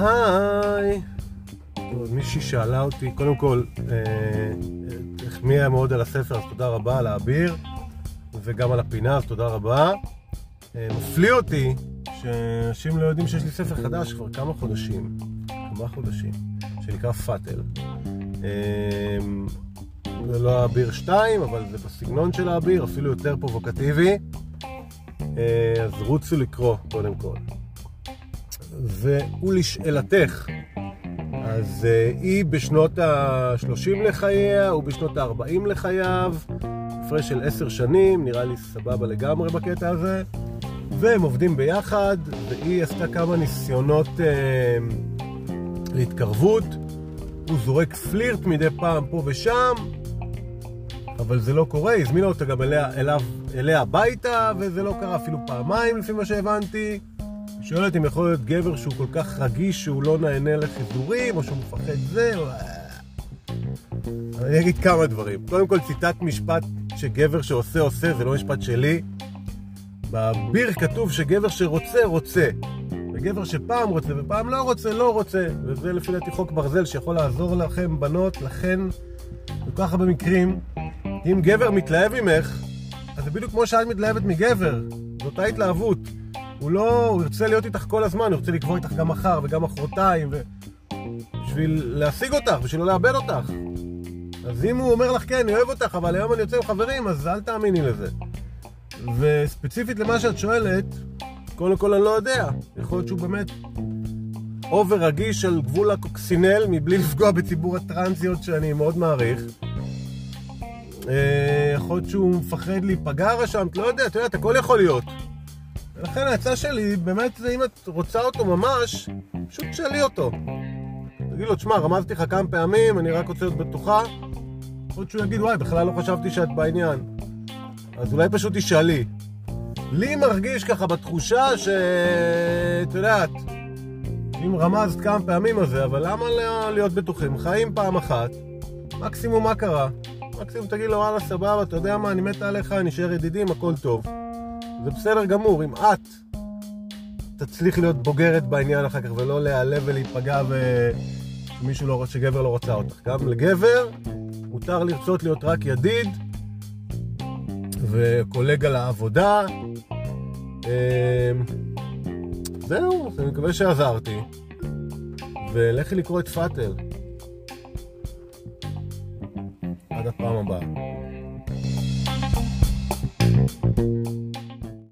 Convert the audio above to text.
היי. מישהי שאלה אותי, קודם כל, אה, החמיאה מאוד על הספר, אז תודה רבה על האביר, וגם על הפינה, אז תודה רבה. אה, מפליא אותי שאנשים לא יודעים שיש לי ספר חדש כבר כמה חודשים, כמה חודשים, שנקרא פאטל. אה, זה לא האביר 2, אבל זה בסגנון של האביר, אפילו יותר פרובוקטיבי. אה, אז רוצו לקרוא, קודם כל. ולשאלתך, אז uh, היא בשנות ה-30 לחייה, הוא בשנות ה-40 לחייו, הפרש של 10 שנים, נראה לי סבבה לגמרי בקטע הזה, והם עובדים ביחד, והיא עשתה כמה ניסיונות uh, להתקרבות, הוא זורק פלירט מדי פעם פה ושם, אבל זה לא קורה, הזמינה אותה גם אליה, אליו, אליה הביתה, וזה לא קרה אפילו פעמיים לפי מה שהבנתי. היא שואלת אם יכול להיות גבר שהוא כל כך רגיש שהוא לא נהנה לחיזורים, או שהוא מפחד זה, או... אני אגיד כמה דברים. קודם כל ציטט משפט שגבר שעושה עושה, זה לא משפט שלי. בביר כתוב שגבר שרוצה, רוצה. וגבר שפעם רוצה ופעם לא רוצה, לא רוצה. וזה לפי דעתי חוק ברזל שיכול לעזור לכם, בנות, לכן, בכל כך הרבה מקרים. אם גבר מתלהב ממך, אז זה בדיוק כמו שאת מתלהבת מגבר. זו אותה התלהבות. הוא לא, הוא ירצה להיות איתך כל הזמן, הוא ירצה לקבוע איתך גם מחר וגם מחרתיים, ו... בשביל להשיג אותך, בשביל לא לאבד אותך. אז אם הוא אומר לך, כן, אני אוהב אותך, אבל היום אני יוצא עם חברים, אז אל תאמיני לזה. וספציפית למה שאת שואלת, קודם כל אני לא יודע. יכול להיות שהוא באמת אובר רגיש על גבול הקוקסינל, מבלי לפגוע בציבור הטרנסיות שאני מאוד מעריך. אה, יכול להיות שהוא מפחד להיפגע רשמת, לא יודע, את יודעת, הכל יכול להיות. ולכן העצה שלי, באמת, אם את רוצה אותו ממש, פשוט תשאלי אותו. תגיד לו, תשמע, רמזתי לך כמה פעמים, אני רק רוצה להיות בטוחה. יכול שהוא יגיד, וואי, בכלל לא חשבתי שאת בעניין. אז אולי פשוט תשאלי. לי מרגיש ככה בתחושה ש... את יודעת, אם רמזת כמה פעמים על זה, אבל למה לא להיות בטוחים? חיים פעם אחת, מקסימום מה קרה? מקסימום תגיד לו, וואלה, סבבה, אתה יודע מה, אני מתה עליך, נשאר ידידים, הכל טוב. זה בסדר גמור, אם את תצליחי להיות בוגרת בעניין אחר כך ולא להיעלב ולהיפגע ומישהו לא רוצה, שגבר לא רוצה אותך. גם לגבר מותר לרצות להיות רק ידיד וקולגה לעבודה. אמ, זהו, אני מקווה שעזרתי. ולכי לקרוא את פאטל. עד הפעם הבאה.